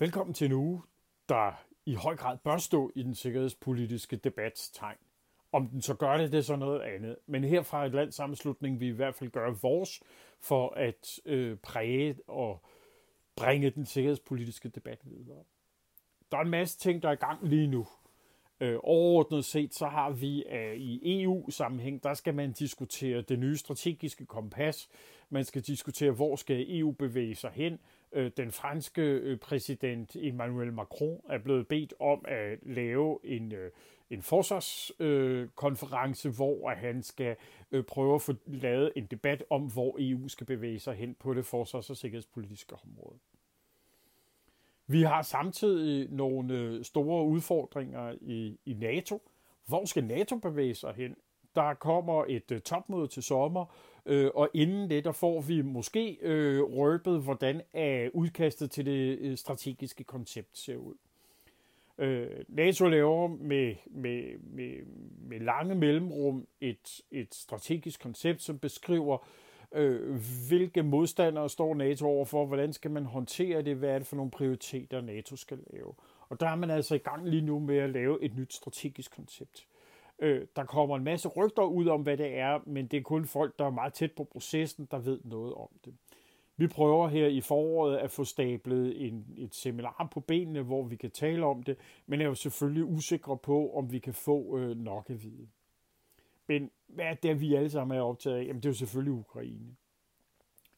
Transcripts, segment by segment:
Velkommen til en uge, der i høj grad bør stå i den sikkerhedspolitiske debats tegn. Om den så gør det, det er så noget andet. Men her fra et landsammenslutning vi i hvert fald gøre vores for at øh, præge og bringe den sikkerhedspolitiske debat videre. Der er en masse ting, der er i gang lige nu. Øh, overordnet set, så har vi øh, i EU-sammenhæng, der skal man diskutere det nye strategiske kompas. Man skal diskutere, hvor skal EU bevæge sig hen. Øh, den franske øh, præsident Emmanuel Macron er blevet bedt om at lave en, øh, en forsvarskonference, hvor han skal prøve at få lavet en debat om, hvor EU skal bevæge sig hen på det forsvars- og sikkerhedspolitiske område. Vi har samtidig nogle store udfordringer i, i NATO. Hvor skal NATO bevæge sig hen? Der kommer et øh, topmøde til sommer, øh, og inden det, der får vi måske øh, røbet, hvordan uh, udkastet til det øh, strategiske koncept ser ud. Øh, NATO laver med, med, med, med lange mellemrum et, et strategisk koncept, som beskriver, øh, hvilke modstandere står NATO overfor, hvordan skal man håndtere det, hvad er det for nogle prioriteter, NATO skal lave. Og der er man altså i gang lige nu med at lave et nyt strategisk koncept. Øh, der kommer en masse rygter ud om, hvad det er, men det er kun folk, der er meget tæt på processen, der ved noget om det. Vi prøver her i foråret at få stablet en, et seminar på benene, hvor vi kan tale om det, men er jo selvfølgelig usikre på, om vi kan få øh, nok at vide. Men hvad er det, vi alle sammen er optaget af? Jamen, det er jo selvfølgelig Ukraine.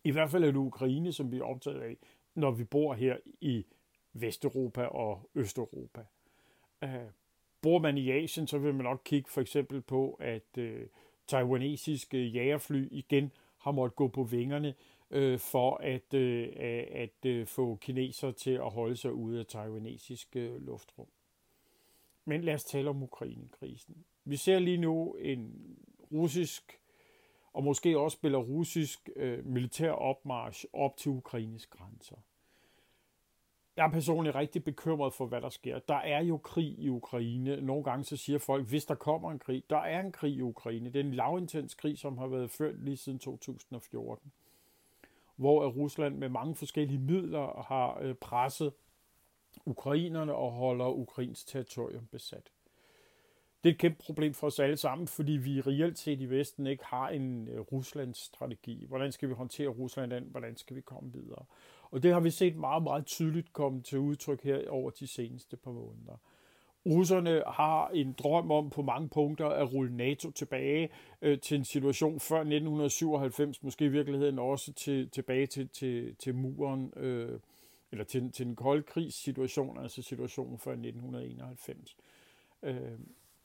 I hvert fald er det Ukraine, som vi er optaget af, når vi bor her i Vesteuropa og Østeuropa. Øh, bor man i Asien, så vil man nok kigge for eksempel på, at øh, taiwanesiske jægerfly igen har måttet gå på vingerne øh, for at, øh, at øh, få kineser til at holde sig ude af taiwanesisk øh, luftrum. Men lad os tale om Ukraine-krisen. Vi ser lige nu en russisk og måske også belarusisk øh, militær opmarsch op til Ukraines grænser. Jeg er personligt rigtig bekymret for, hvad der sker. Der er jo krig i Ukraine. Nogle gange så siger folk, hvis der kommer en krig, der er en krig i Ukraine. Det er en lavintens krig, som har været ført lige siden 2014. Hvor Rusland med mange forskellige midler har øh, presset ukrainerne og holder Ukrains territorium besat. Det er et kæmpe problem for os alle sammen, fordi vi reelt set i Vesten ikke har en øh, Ruslands strategi. Hvordan skal vi håndtere Rusland an? Hvordan skal vi komme videre? Og det har vi set meget, meget tydeligt komme til udtryk her over de seneste par måneder. Russerne har en drøm om på mange punkter at rulle NATO tilbage øh, til en situation før 1997, måske i virkeligheden også til, tilbage til, til, til muren, øh, eller til, til den kolde krigs situation, altså situationen før 1991. Øh,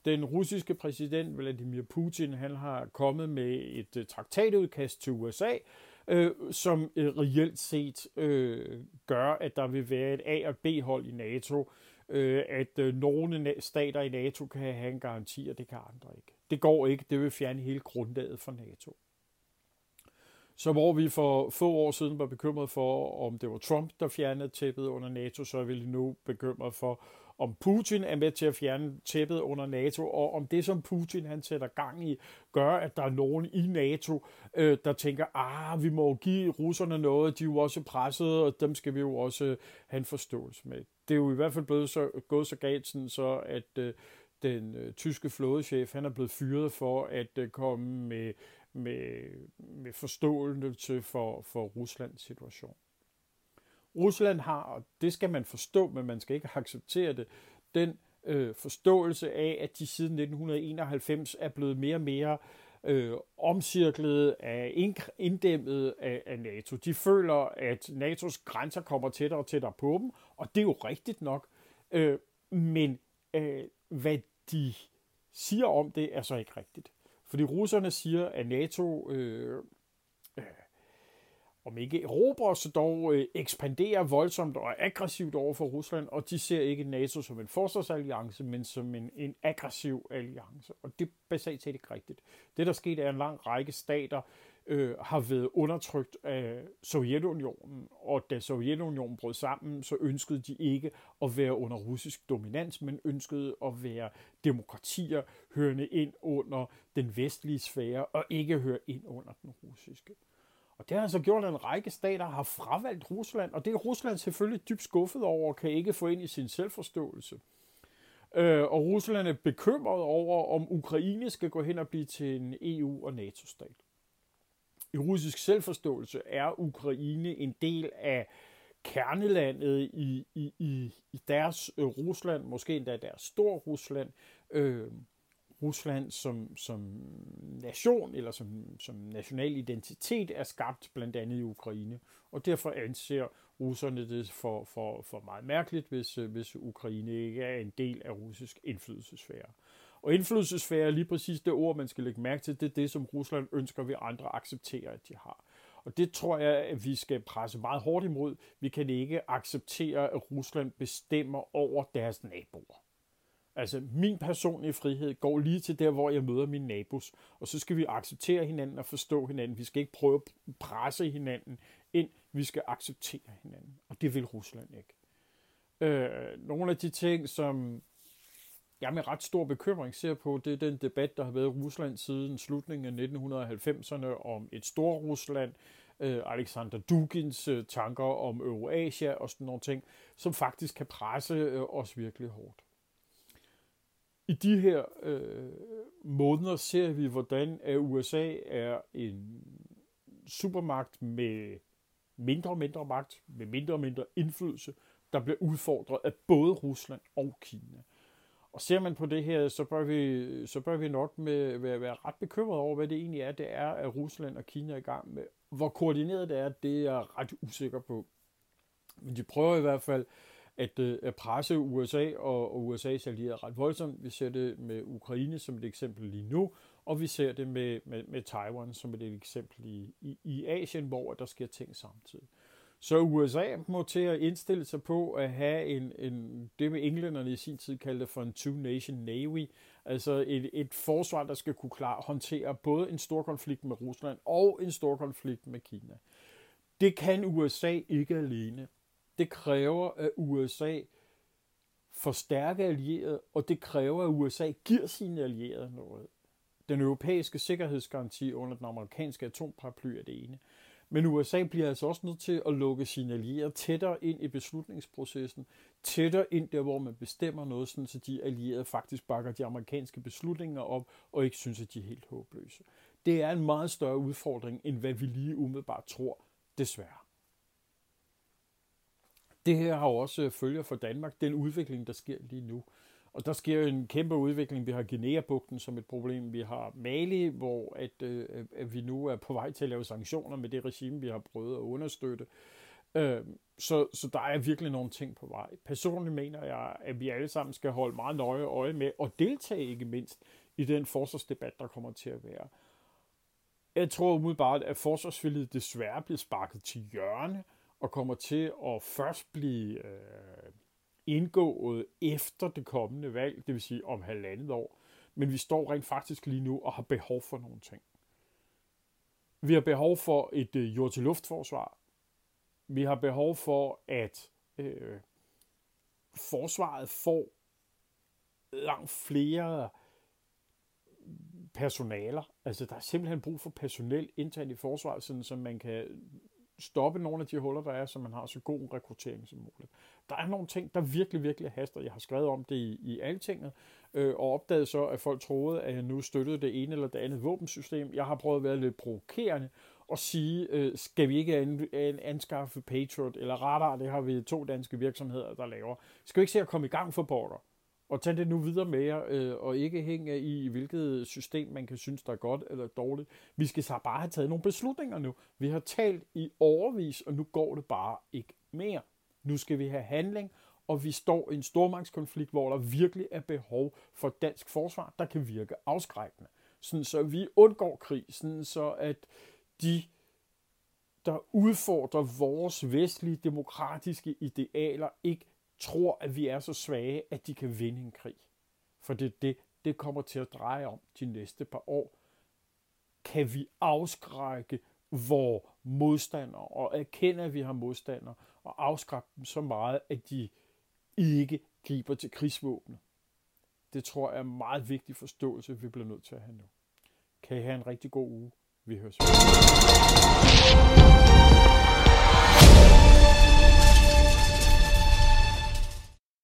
den russiske præsident Vladimir Putin, han har kommet med et øh, traktatudkast til USA, øh, som øh, reelt set øh, gør, at der vil være et A- og B-hold i NATO, øh, at øh, nogle stater i NATO kan have en garanti, og det kan andre ikke. Det går ikke, det vil fjerne hele grundlaget for NATO. Så hvor vi for få år siden var bekymret for, om det var Trump, der fjernede tæppet under NATO, så er vi nu bekymret for, om Putin er med til at fjerne tæppet under NATO, og om det, som Putin han sætter gang i, gør, at der er nogen i NATO, øh, der tænker, ah, vi må give russerne noget, de er jo også presset, og dem skal vi jo også have en forståelse med. Det er jo i hvert fald blevet så, gået så galt, sådan, så at øh, den øh, tyske flådechef, han er blevet fyret for at øh, komme med, med, med forståelse for, for Ruslands situation. Rusland har, og det skal man forstå, men man skal ikke acceptere det, den øh, forståelse af, at de siden 1991 er blevet mere og mere øh, omcirklet af inddæmmet af, af NATO. De føler, at NATO's grænser kommer tættere og tættere på dem, og det er jo rigtigt nok. Øh, men øh, hvad de siger om det, er så ikke rigtigt. Fordi russerne siger, at NATO øh, om ikke erobrer, så dog øh, ekspanderer voldsomt og aggressivt over for Rusland, og de ser ikke NATO som en forsvarsalliance, men som en, en aggressiv alliance. Og det er basalt set ikke rigtigt. Det, der skete, er, at en lang række stater øh, har været undertrykt af Sovjetunionen, og da Sovjetunionen brød sammen, så ønskede de ikke at være under russisk dominans, men ønskede at være demokratier, hørende ind under den vestlige sfære, og ikke høre ind under den russiske. Og det har altså gjort, at en række stater har fravalgt Rusland, og det er Rusland selvfølgelig dybt skuffet over og kan ikke få ind i sin selvforståelse. Øh, og Rusland er bekymret over, om Ukraine skal gå hen og blive til en EU- og NATO-stat. I russisk selvforståelse er Ukraine en del af kernelandet i, i, i, i deres øh, Rusland, måske endda deres stor Rusland. Øh, Rusland som, som nation eller som, som national identitet er skabt blandt andet i Ukraine. Og derfor anser russerne det for, for, for meget mærkeligt, hvis, øh, hvis Ukraine ikke er en del af russisk indflydelsesfære. Og indflydelsesfære er lige præcis det ord, man skal lægge mærke til. Det er det, som Rusland ønsker, vi andre accepterer, at de har. Og det tror jeg, at vi skal presse meget hårdt imod. Vi kan ikke acceptere, at Rusland bestemmer over deres naboer. Altså, min personlige frihed går lige til der, hvor jeg møder min nabos. Og så skal vi acceptere hinanden og forstå hinanden. Vi skal ikke prøve at presse hinanden ind. Vi skal acceptere hinanden. Og det vil Rusland ikke. Øh, nogle af de ting, som jeg med ret stor bekymring ser på, det er den debat, der har været i Rusland siden slutningen af 1990'erne om et stor Rusland, øh, Alexander Dugins øh, tanker om Eurasia og sådan nogle ting, som faktisk kan presse øh, os virkelig hårdt. I de her øh, måneder ser vi, hvordan at USA er en supermagt med mindre og mindre magt, med mindre og mindre indflydelse, der bliver udfordret af både Rusland og Kina. Og ser man på det her, så bør vi, så bør vi nok med, være, være ret bekymret over, hvad det egentlig er, det er, at Rusland og Kina er i gang med. Hvor koordineret det er, det er jeg ret usikker på. Men de prøver i hvert fald øh, Øh, at presse USA og, og USA's allierede ret voldsomt. Vi ser det med Ukraine som et eksempel lige nu, og vi ser det med, med, med Taiwan som et eksempel i, i, i Asien, hvor der sker ting samtidig. Så USA må til at indstille sig på at have en, en det med englænderne i sin tid kaldte for en two-nation navy, altså et, et forsvar, der skal kunne klare håndtere både en stor konflikt med Rusland og en stor konflikt med Kina. Det kan USA ikke alene. Det kræver, at USA forstærker allierede, og det kræver, at USA giver sine allierede noget. Den europæiske sikkerhedsgaranti under den amerikanske atomparaply er det ene. Men USA bliver altså også nødt til at lukke sine allierede tættere ind i beslutningsprocessen, tættere ind der, hvor man bestemmer noget, sådan så de allierede faktisk bakker de amerikanske beslutninger op, og ikke synes, at de er helt håbløse. Det er en meget større udfordring, end hvad vi lige umiddelbart tror, desværre. Det her har også øh, følger for Danmark, den udvikling, der sker lige nu. Og der sker en kæmpe udvikling. Vi har Guinea-bugten som et problem. Vi har Mali, hvor at, øh, øh, at vi nu er på vej til at lave sanktioner med det regime, vi har prøvet at understøtte. Øh, så, så der er virkelig nogle ting på vej. Personligt mener jeg, at vi alle sammen skal holde meget nøje øje med og deltage ikke mindst i den forsvarsdebat, der kommer til at være. Jeg tror umiddelbart, at forsvarsfældet desværre bliver sparket til hjørne og kommer til at først blive øh, indgået efter det kommende valg, det vil sige om halvandet år. Men vi står rent faktisk lige nu og har behov for nogle ting. Vi har behov for et øh, jord-til-luftforsvar. Vi har behov for, at øh, forsvaret får langt flere personaler. Altså, der er simpelthen brug for personel internt i forsvaret, sådan, så man kan stoppe nogle af de huller, der er, så man har så god rekruttering som muligt. Der er nogle ting, der virkelig, virkelig haster. Jeg har skrevet om det i, i altinget, øh, og opdaget så, at folk troede, at jeg nu støttede det ene eller det andet våbensystem. Jeg har prøvet at være lidt provokerende og sige, øh, skal vi ikke an, an, anskaffe Patriot eller Radar, det har vi to danske virksomheder, der laver. Skal vi ikke se at komme i gang for border? Og tage det nu videre med jer, øh, og ikke hænge i, hvilket system man kan synes, der er godt eller dårligt. Vi skal så bare have taget nogle beslutninger nu. Vi har talt i overvis, og nu går det bare ikke mere. Nu skal vi have handling, og vi står i en stormagtskonflikt, hvor der virkelig er behov for dansk forsvar, der kan virke afskrækkende. Sådan så vi undgår krig, sådan så at de der udfordrer vores vestlige demokratiske idealer, ikke tror, at vi er så svage, at de kan vinde en krig. For det det, det kommer til at dreje om de næste par år. Kan vi afskrække vores modstandere og erkende, at vi har modstandere, og afskrække dem så meget, at de ikke griber til krigsvåbne. Det tror jeg er en meget vigtig forståelse, vi bliver nødt til at have nu. Kan I have en rigtig god uge. Vi høres.